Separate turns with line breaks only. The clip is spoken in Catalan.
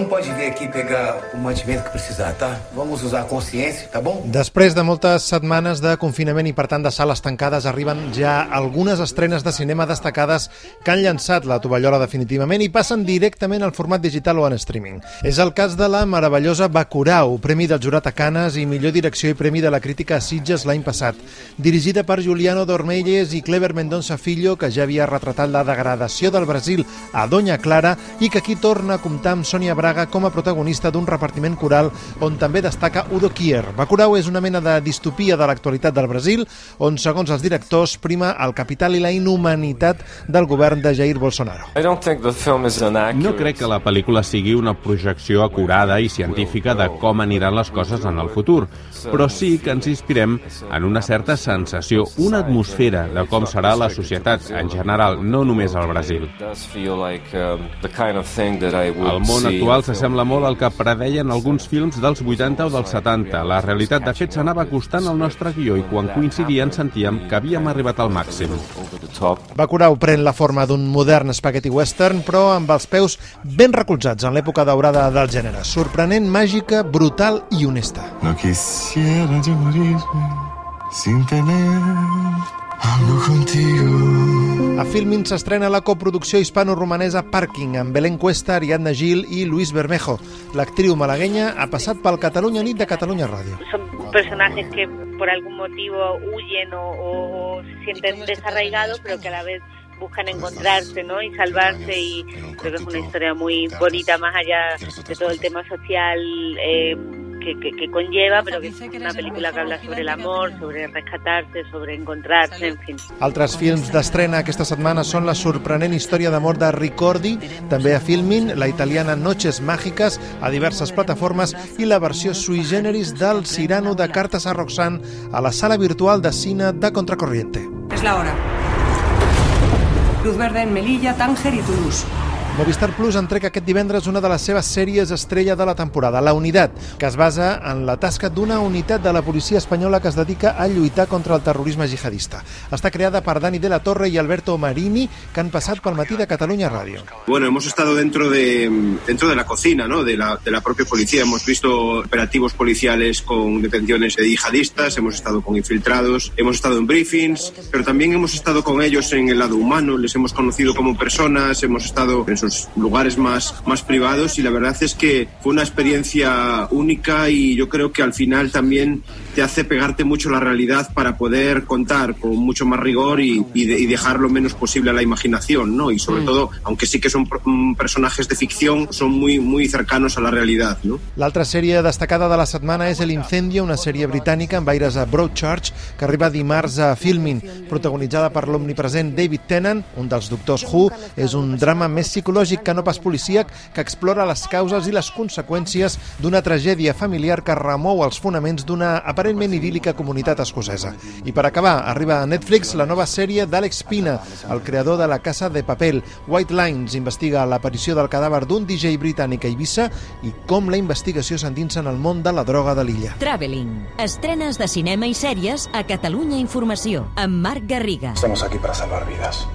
Cada um pode vir aqui pegar o mantimento que precisar, tá? Vamos usar a consciência, tá bom?
Després de moltes setmanes de confinament i per tant de sales tancades arriben ja algunes estrenes de cinema destacades que han llançat la tovallola definitivament i passen directament al format digital o en streaming. És el cas de la meravellosa Bacurau, Premi del Jurat a Canes i millor direcció i Premi de la crítica a Sitges l'any passat. Dirigida per Juliano Dormelles i Clever Mendonça Filho, que ja havia retratat la degradació del Brasil a Doña Clara i que aquí torna a comptar amb Sònia Braga com a protagonista d'un repartiment coral on també destaca Udo Kier. Bacurau és una mena de distopia de l'actualitat del Brasil, on, segons els directors, prima el capital i la inhumanitat del govern de Jair Bolsonaro.
No crec que la pel·lícula sigui una projecció acurada i científica de com aniran les coses en el futur, però sí que ens inspirem en una certa sensació, una atmosfera de com serà la societat en general, no només al Brasil. El món actual s'assembla molt al que predeien alguns films dels 80 o dels 70. La realitat, de fet, s'anava acostant al nostre guió i quan coincidien sentíem que havíem arribat al màxim.
Bacurau pren la forma d'un modern spaghetti western, però amb els peus ben recolzats en l'època daurada del gènere. Sorprenent, màgica, brutal i honesta.
No quisiera yo morirme sin tener algo contigo.
A Filmin s'estrena la coproducció hispano-romanesa Parking amb Belén Cuesta, Ariadna Gil i Luis Bermejo. L'actriu malaguenya ha passat pel Catalunya Nit de Catalunya Ràdio.
son personajes que por algún motivo huyen o, o- o se sienten desarraigados, pero que a la vez buscan encontrarse ¿no? y salvarse y creo que es una historia muy bonita más allá de todo el tema social eh, que, que- que conlleva, pero que es una película que habla sobre el amor, sobre rescatarse, sobre encontrarse, en fin.
Altres films d'estrena aquesta setmana són la sorprenent història d'amor de Ricordi, també a Filmin, la italiana Noches Mágicas, a diverses plataformes, i la versió sui generis del Cirano de Cartes a Roxanne a la sala virtual de cine de Contracorriente.
Es la hora. Luz verde en Melilla, Tánger y Toulouse.
Movistar Plus entrega aquest divendres una de les seves sèries estrella de la temporada, La Unitat, que es basa en la tasca d'una unitat de la policia espanyola que es dedica a lluitar contra el terrorisme jihadista. Està creada per Dani de la Torre i Alberto Marini, que han passat pel matí de Catalunya Ràdio.
Bueno, hemos estado dentro de, dentro de la cocina, ¿no? De la, de la propia policía. Hemos visto operativos policiales con detenciones de yihadistas, hemos estado con infiltrados, hemos estado en briefings, pero también hemos estado con ellos en el lado humano, les hemos conocido como personas, hemos estado en sus lugares más, más privados y la verdad es que fue una experiencia única y yo creo que al final también te hace pegarte mucho la realidad para poder contar con mucho más rigor y, y de- y dejar lo menos posible a la imaginación, ¿no? Y sobre todo, aunque sí que son mm, personajes de ficción, son muy, muy cercanos a la realidad, ¿no?
L'altra sèrie destacada de la setmana és El Incendio, una sèrie britànica amb aires a Broadchurch, que arriba dimarts a Filmin, protagonitzada per l'omnipresent David Tennant, un dels doctors Who. És un drama més psicològic que no pas policíac, que explora les causes i les conseqüències d'una tragèdia familiar que remou els fonaments d'una aparentment idíl·lica comunitat escocesa. I per acabar, arriba a Netflix la nova sèrie d'Àlex Pina, el creador de La Casa de Papel. White Lines investiga l'aparició del cadàver d'un DJ britànic a Eivissa i com la investigació s'endinsa en el món de la droga de l'illa.
Traveling. Estrenes de cinema i sèries a Catalunya Informació. Amb Marc Garriga.
Estamos aquí para salvar vidas.